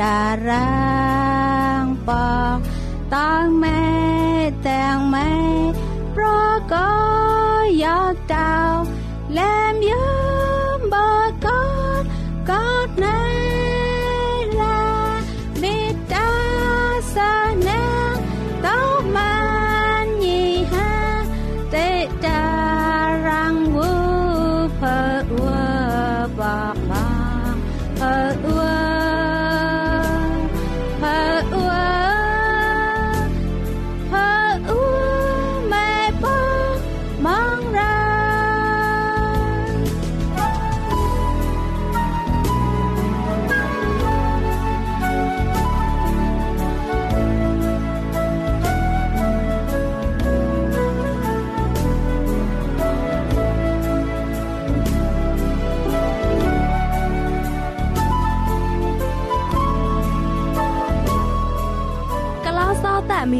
តា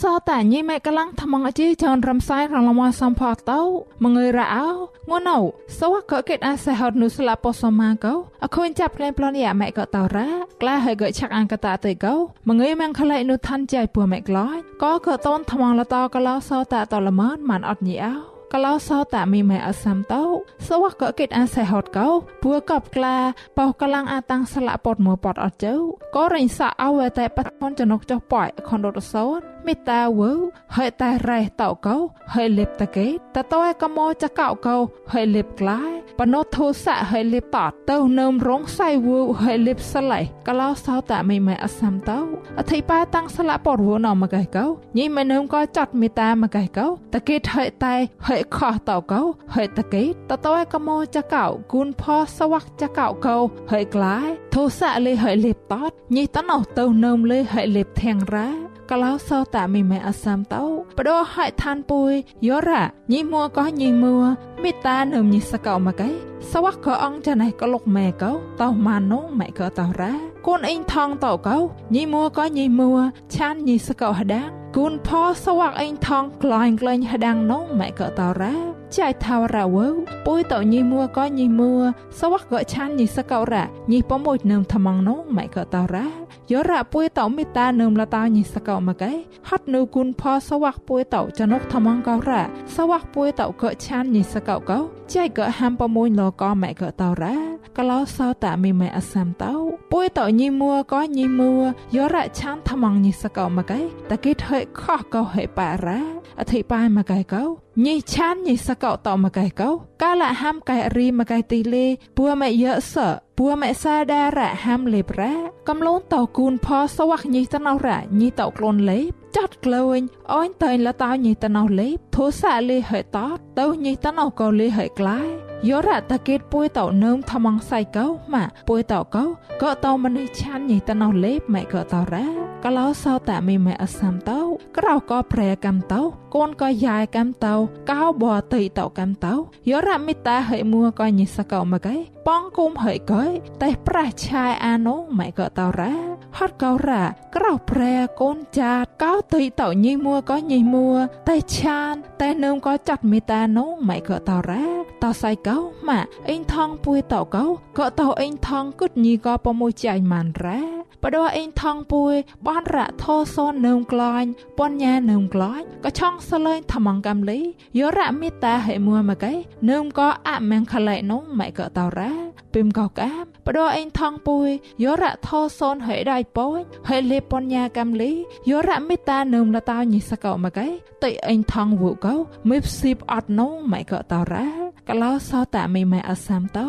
សតញីម៉ែកលាំងថ្មងអជីចនរំសាយរងលមសំផតោមងើយរ៉ោងួនអូសវកកេតអាសេហត់នុស្លាពោសម៉ាកោអខូនចាប់ផ្លែប្លនយ៉ាម៉ែកតោរ៉ាក្លាហើយកឆាក់អង្កតាទៅកោមងើយម៉ងខ្លៃនុឋានចៃពួម៉ែក្លាយក៏កតនថ្មងលតកលោសតតលមនមិនអត់ញីអោកលោសោតាមីម៉ែអសាំតោសវកកេតអាសេហតកោពួកបក្លាបោកលាំងអាតាំងស្លាក់ពតមួពតអត់ជើក៏រិញសាអវតែបតនចនុកចុះប៉ៃខនរត់សោន មេតាវើហើយតែរ៉េះតោកោហើយលេបតកេតតើកមោចកោកោហើយលេបក្លាយបណោធោសៈហើយលេបតទៅនឹមរងសៃវូហើយលេបស្លៃកលោសោតាមីម៉ែអសាំតោអធិបាតាំងស្លាក់ពតវណមកឯកោញីមិននឹមក៏ចាត់មេតាមកឯកោតកេតហើយតែហើយខោះតោកោហើយតកេតតើកមោចកោគូនផោសវ័កចកោកោហើយក្លាយធោសៈលេហើយលេបតញីតណោទៅនឹមលេហើយលេបធាងរ៉ា កលោសោតាមីម៉ែអសាំតោបដោហៃឋានពុយយោរ៉ាញីមួក៏ញីមួមេតានឹមញីសកោមកៃសវ័កក៏អងចាណៃក៏លុកម៉ែកោតោម៉ានងម៉ែក៏តោរ៉ាកូនអ៊ីងថងតោកោញីមួក៏ញីមួឆានញីសកោហដាគូនផោសវ័កអ៊ីងថងក្លែងក្លែងហដាងនងម៉ែក៏តោរ៉ាចៃថាវរ៉ាវើពុយតោញីមួក៏ញីមួសវ័កក៏ឆានញីសកោរ៉ាញីប៉មួយនឹមថ្មងនងម៉ែក៏តោរ៉ា យោរ៉ាពុយតោមេតានឹមលតាញីសកោមកឯហត់នៅគុនផសវ័កពុយតោចនុកថ្មងកោរ៉ាសវ័កពុយតោក៏ឆានញីសកោកោចៃក៏ហាំប៉មួយលកម៉ែក៏តោរ៉ាកលោសោតាមីម៉ែអសាំតោពុយតោញីមួក៏ញីមួយោរ៉ាឆានថ្មងញីសកោមកឯតកេថើខោះកោហេប៉ារ៉ាអធិបាយមកឯកោ ញីឆានញីសកោតមកឯកោកាលហាំកែរីមកឯទីលេពួម៉ែយើសពួម៉ែសាដារ៉ហាំលេប្រ៉ាកំលូនតោគូនផសវ័កញីតណោរ៉ញីតោក្លូនលេបចាត់ក្លែងអញតែលតោញីតណោលេបធូសាលេហេតតទៅញីតណោកោលេហេក្លាយ យោរ៉តកេតពួយតោនឹមថ្មងសៃកោម៉ាពួយតោកោក៏តោមនេះឆានញីតណោលេបម៉ែក៏តោរ៉ាកលោសោតាមីម៉ែអសាំតោក្រៅក៏ប្រែកំតោកូនក៏យ៉ាយកំតោកោបតៃតោកំតោយោរ៉មិតាហិមួក៏ញិសកោមកឯប៉ងគុំហិកយតែប្រះឆាយអានងម៉ែក៏តោរ៉ា ហត់កោរ៉ាក្រៅប្រែកូនចាតកោតៃតោញិមួក៏ញិមួតែឆានតែនឹមក៏ចាត់មេតានងម៉ែក៏តោរ៉ាតោសៃកោម៉ាអេងថងពួយតោកោក៏តោអេងថងគុតញីក៏ប្រមួយចៃម៉ានរ៉ា បដោះអេងថងពួយបនរៈធោសននឹមក្លាញ់ពនញានឹមក្លាញ់ក៏ឆងសលេងថ្មងកំលីយោរៈមេតាហេមួមកៃនឹមក៏អមងខឡៃនងម៉ៃក៏តោរ៉ាពីមក៏កាមបដោះអេងថងពួយយោរៈធោសនហេដៃពួយហេលេពនញាកំលីយោរៈមេតានឹមលតោញិសកោមកៃតៃអេងថងវូកោមិបស៊ីបអត់នងម៉ៃក៏តោរ៉ា កលោសោតាមីម៉ែអសាំតោ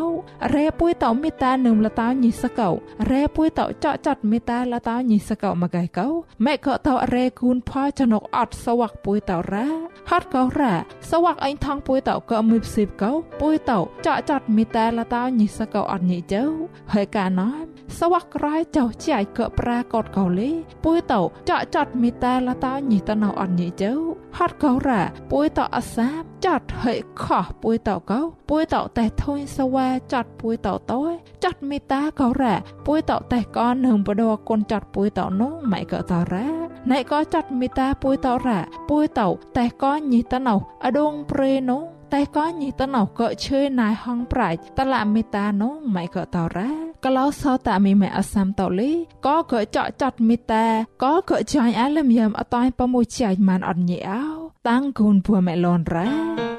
រេពុយតោមេតានឹមលតោញិសកោរេពុយតោចកចាត់មេតាលតោញិសកោមកៃកោម៉ែក៏តោរេគូនផោចនុកអត់សវ័កពុយតោរ៉ាហត់កោរ៉ាសវ័កអេងថងពុយតោក៏មិបស៊ីបកោពុយតោចកចាត់មេតាលតោញិសកោអត់ញិជើហើយកាណោសវ័កក្រៃចោចៃក៏ប្រាកតកោលេពុយតោចកចាត់មេតាលតោញិតណោអត់ញិជើហត់កោរ៉ាពុយតោអសាមចាត់ហើយខោះពុយតោកោពួយតោតែធុញសវ៉ាចាត់ពួយតោតោចាត់មេតាក៏រ៉ាពួយតោតែក៏នឹងបដកូនចាត់ពួយតោនោះម៉ៃក៏តរ៉ាណៃក៏ចាត់មេតាពួយតោរ៉ាពួយតោតែក៏ញីតណោអដងព្រេនោះ តែក៏ញីតណោក៏ឈើណៃហងប្រាច់តឡាមេតានោះម៉ៃក៏តរ៉ាកលោសតាមីម៉ែអសាំតលីក៏ក៏ចកចាត់មេតាក៏ក៏ចាញ់អាលឹមយ៉ាំអតៃប្រមួយចាញ់ម៉ានអត់ញីអោតាំងគូនពួរម៉ែលនរ៉ា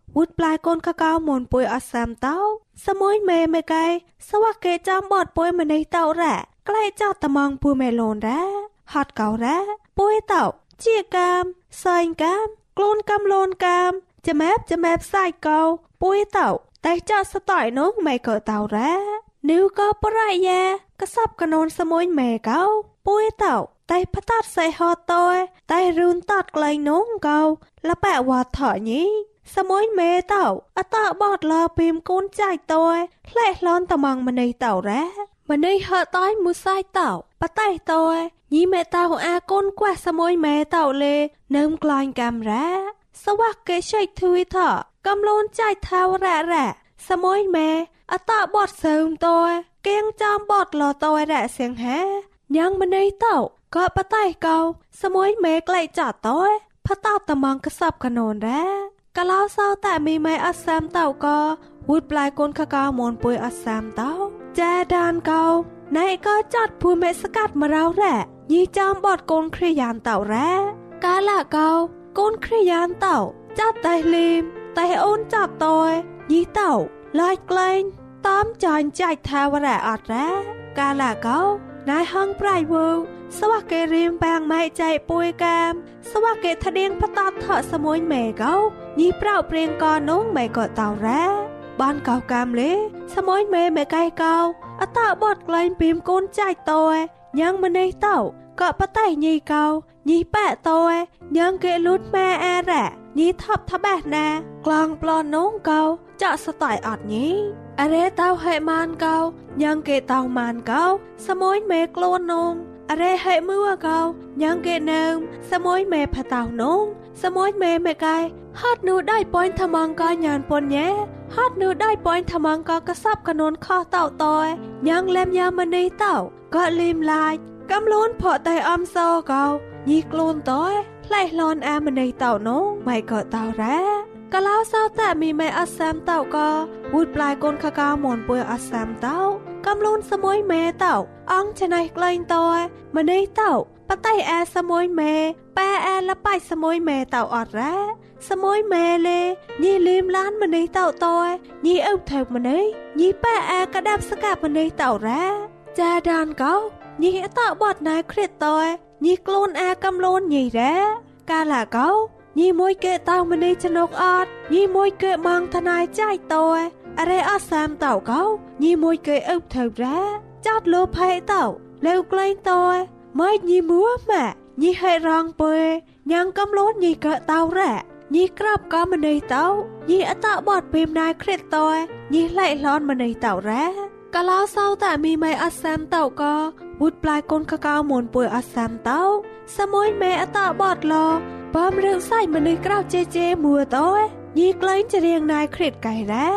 วุดปลายก้นกะกาวหมุนปุยอัสามเต้า สมุยเมเมไกสวักเกจอมบอดปุยมันในเต้าแร่ใกล้เจ้าตะมองปูเมลอนแร่ฮอดเก่าแร่ปุยเต้าจีกามซอยกามกลูนกำโลนกามจะแมบจะแมบใส่เกาปุยเต้าแต่เจ้าสต่อยน้องไม่เกิดเต้าแร่นิ้วก็ปรายแยกระซับกระนอนสมุยเมเกาปุยเต้าแต่พะตัดใส่ฮอตอยแต่รูนตัดไกลน้องเกาและแปะวาดถอนี้ សមួយមេកោពុយតោតែផ្តាត់សៃហតតោតែរូនតាត់ក្លែងនងកោលបែវ៉ាថញីសមួយមេតោអតបតលពីមកូនចៃតោផ្លែឡនតំងម្នេះតោរ៉ាម្នេះហតៃមួយសៃតោបតៃតោញីមេតោអាកូនខ្វះសមួយមេតោលេនឹមក្លាញ់កាមរ៉ាសវៈកេឆៃធួយថកំលូនចៃថាវរ៉ារ៉ាសមួយមេអតបតសើមតោកៀងចាំបតលតោរ៉ាសៀងហាញ៉ាងម្នេះតោក៏បតៃកោសមួយមេក្លែកចាតោផតោតំងកសបកណូនរ៉ា កលោសោតែមីម៉ៃអសាមតោក៏វូតប្លាយកូនកកៅមនពុយអសាមតោចាដានកោណៃក៏ចាត់ភូមេសកាត់មករោរ៉ាញីចាំបតកូនគ្រាយានតោរ៉ាកាលាកោកូនគ្រាយានតោចាត់តែលីមតែអូនចាត់តោញីតោឡាយក្លែងតាមចាញ់ចៃថាវរ៉ាអត់រ៉ាកាលាកោណៃហងប្រៃវូ សវកេរៀមបាងម៉ៃចៃពុយកាមសវកេថដៀងផតតថសមួយមេកោញីប្រៅព្រៀងកនងមេក៏តោរ៉ាបានកោកាមលេសមួយមេមេកៃកោអតបតក្លែងពីមកូនចៃតោញ៉ាងម្នេះតោក៏ប តៃញីកោញីប៉ែតោញ៉ាងគេលូតម៉ែអារ៉ាញីថប់ថាបេះណាក្លងប្លន់នងកោចាក់ស្តៃអត់ញីអរេតោហេម៉ានកោញ៉ាងគេតោម៉ានកោសមួយមេខ្លួននងអរេហេមួកោញ៉ាងគេនឹមសមួយមេផតោនងសមួយមេមេកៃហត់នូដៃប៉ុញថ្មងកោញានពនញ៉ែហត់នូដៃប៉ុញថ្មងកោកសបកនូនខោតោតយញ៉ាងលែមយ៉ាមនេះតោក៏លីមឡាយកំលូនផកតែអំសោកោញីខ្លួនតយផ្លែឡនអាមនេះតោនងម៉ៃក៏តោរ៉ា កលោសោតែមីម៉ែអសាមតោក៏វូតប្លាយកូនខកៅមនពុយអសាមតោកំលូនសមួយមេតោអងច្នៃក្លែងតយម្នេះតោបតៃអាសមួយមេប៉ែអាលបៃសមួយមេតោអត់រ៉ាសមួយមេលេញីលីមឡានម្នេះតោតយញីអុថើម្នេះញីប៉ែអាកដាប់ស្កាប់ម្នេះតោរ៉ាចាដានកោញីអតបតណៃគ្រិតតយញីខ្លួនអាកំលូនញីរ៉ាកាលាកោ ញីមួយកេតោម្នេះចនុកអត់ញីមួយកេម៉ងថ្នៃចៃតយអរេអសាមតោកោញីមួយកេអុថើរ៉ាចាត់លោផៃតោលេវក្លែងតយម៉ៃញីមួម៉ាញីហេរងពុយញ៉ាងកំលូនញីកេតោរ៉ាញីក្របក៏ម្នេះតោញីអតបតពីមណៃគ្រិតតយញីឡៃឡនម្នេះតោរ៉ាកលោសោតែមីម៉ៃអសាមតោក៏វូតប្លាយកូនកកៅមុនពុយអសាមតោសមួយមេអតបតឡ បើមរឿងសៃម្នេះក្រៅជេជេមួតោញីក្លែងចរៀងណៃគ្រិតកៃរ៉ា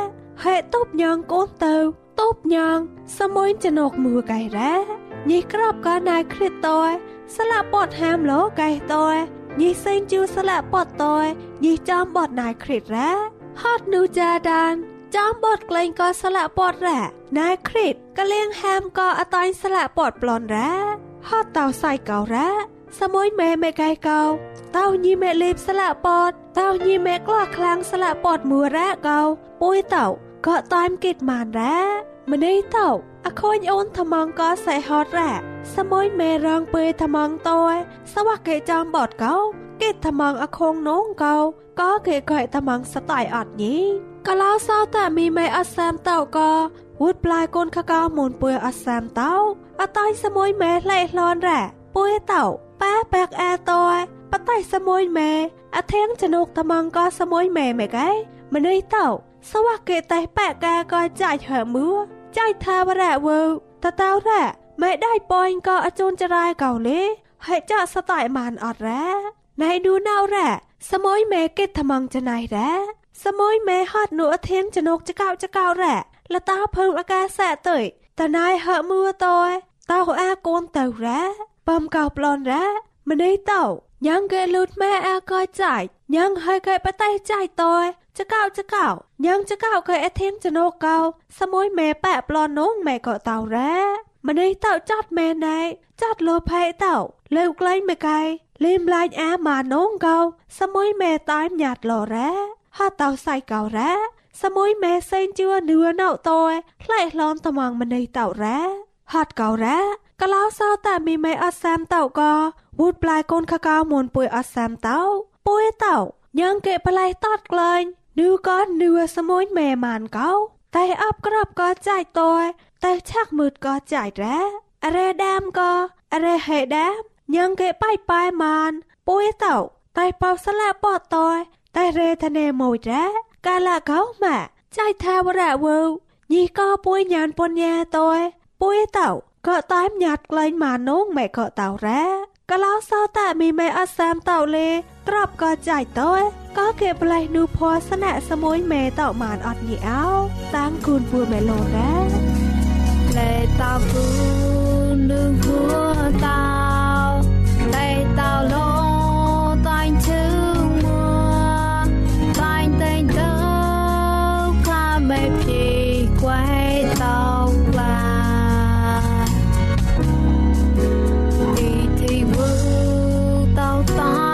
ហេតុបញងកូនទៅតបញងសមួយចណកមួកៃរ៉ាញីក្របក៏ណៃគ្រិតតោស្លាប់បតហាមលោកៃតោញីសេងជូស្លាប់បតតោញីចំបតណៃគ្រិតរ៉ាហត់នូចាដានចំបតក្លែងក៏ស្លាប់បតរ៉ាណៃគ្រិតក៏លៀងហាមក៏អតាញ់ស្លាប់បតប្លន់រ៉ាហត់តោសៃកោរ៉ា សមួយមេមេកៃកោតោញីមេលេបស្លាក់ពត តោញីแม่กล้าคลางสละปอดมัวแรกเกาปุ้ยเต่าก็ตามกิดมานแร้มันได้เต่าอคอยโอนทมังก็ใส่ฮอดแร่สมอยแม่รองเปยทมังตอยสวักเกจอมบอดเกาเกตทมังอคงน้องเกาก็เกยก่อยทมังสไตล์อดนี้กะลาวเศร้าแต่มีไม่อัสแ ប៉ាបាក់អែតោប៉តៃសមួយម៉ែអធៀងចនុកត្មងក៏សមួយម៉ែម៉ែកែម្នេះតោសវៈកេតេប៉កាក៏ចាច់ហើមឺចាច់ថាវរៈវើតតោរៈម៉ែได้ប៉អញក៏អជូនចរាយកោលេហើយចាក់សតៃមានអត់រ៉ាណៃឌូណៅរ៉ាសមួយម៉ែកេត្មងចណៃរ៉ាសមួយម៉ែហត់នោះអធៀងចនុកចកោចកោរ៉ាលតាភើមអាកាសៈតើតណៃហើមឺតោតោអាកូនតើរ៉ា ប៉មកោប្លនរ៉ាម្នេះតោយ៉ាងកែលូតម៉ែអើក៏ចាច់យ៉ាងហើយកែបតៃចាច់តោចកោចកោយ៉ាងចកោកែអធិងចណូកោសមួយម៉ែប៉ប្លននងម៉ែក៏តោរ៉ាម្នេះតោចតម៉ែណៃចតលោផៃតោលើក្លែងមកែលេមឡាញអាម៉ានងកោសមួយម៉ែតៃញាតលរ៉ាហតោសៃកោរ៉ាសមួយម៉ែសេងជឿនឿណៅតោខ្លែកលនត្មងម្នេះតោរ៉ាហតកោរ៉ា កលោសោតែមីមីអសាមតោក៏វូដប្លាយកូនកកោមុនពុយអសាមតោពុយតោញ៉ាងកេប្លៃតតក្លែងនឺក៏នឺសមួយមេម៉ានកោតែអបក្របក៏ចាច់តោតែឆាក់មឺតក៏ចាច់រ៉ារ៉េដាមក៏រ៉េហេដាមញ៉ាងកេប៉ៃប៉ៃម៉ានពុយតោតែប៉ោស្លាប៉តោតែរ៉េធនេមួយរ៉ាកាលាកោម៉ាចៃថាវរៈវើញីក៏ពួយញានពនញាតោពួយតោ ก็เต่าแร้มันได้เต่าจัดแม่ไหนจัดโลภยเต่าเร็วไกลไม่ไกลลิมลายอามาน้องเกาสมอยแม่ตายหยาดหล่อแร้ห้าเต่าใส่เก่าแร้สมอยแม่เส้นเจือเนื้อเน่าตอยไล่ล้อมตะมังมันในเต่าแร้หัดเก่าแร้กะล้าวเศร้าแต่มีไม่อัดแซมเต่าก็วูดปลายก้นขะกาวมวนปุยอัดแซมเต่าปุยเต่ายังเกะปลายตอดเกลยนูก้อนเนื้อสมุยแม่มานเก้าแต่อับกรอบก็จ่ายตัวแต่ชักมืดก็จ่ายแร้อะไรดามก็อะไรเหดามยังเกะป้ายปลายมานปุ้ยเต่าแต่เป่าสละปอดตอยแต่เรทะเนโมยแร้กาละเขามาจ่ายทาวระเวลยี่ก็ปุ้ยยานปนแยตอยปุ้ยเต่าก็ตายหยัดไกลมาน้องแม่ก็เต่าแร้กะล้าวเศร้าแต่มีแม่อัสแซมเต่าเลกรอบก็จ่ายต้อยก็เก็บไรนูพอสนะสมุยแม่เต่า how far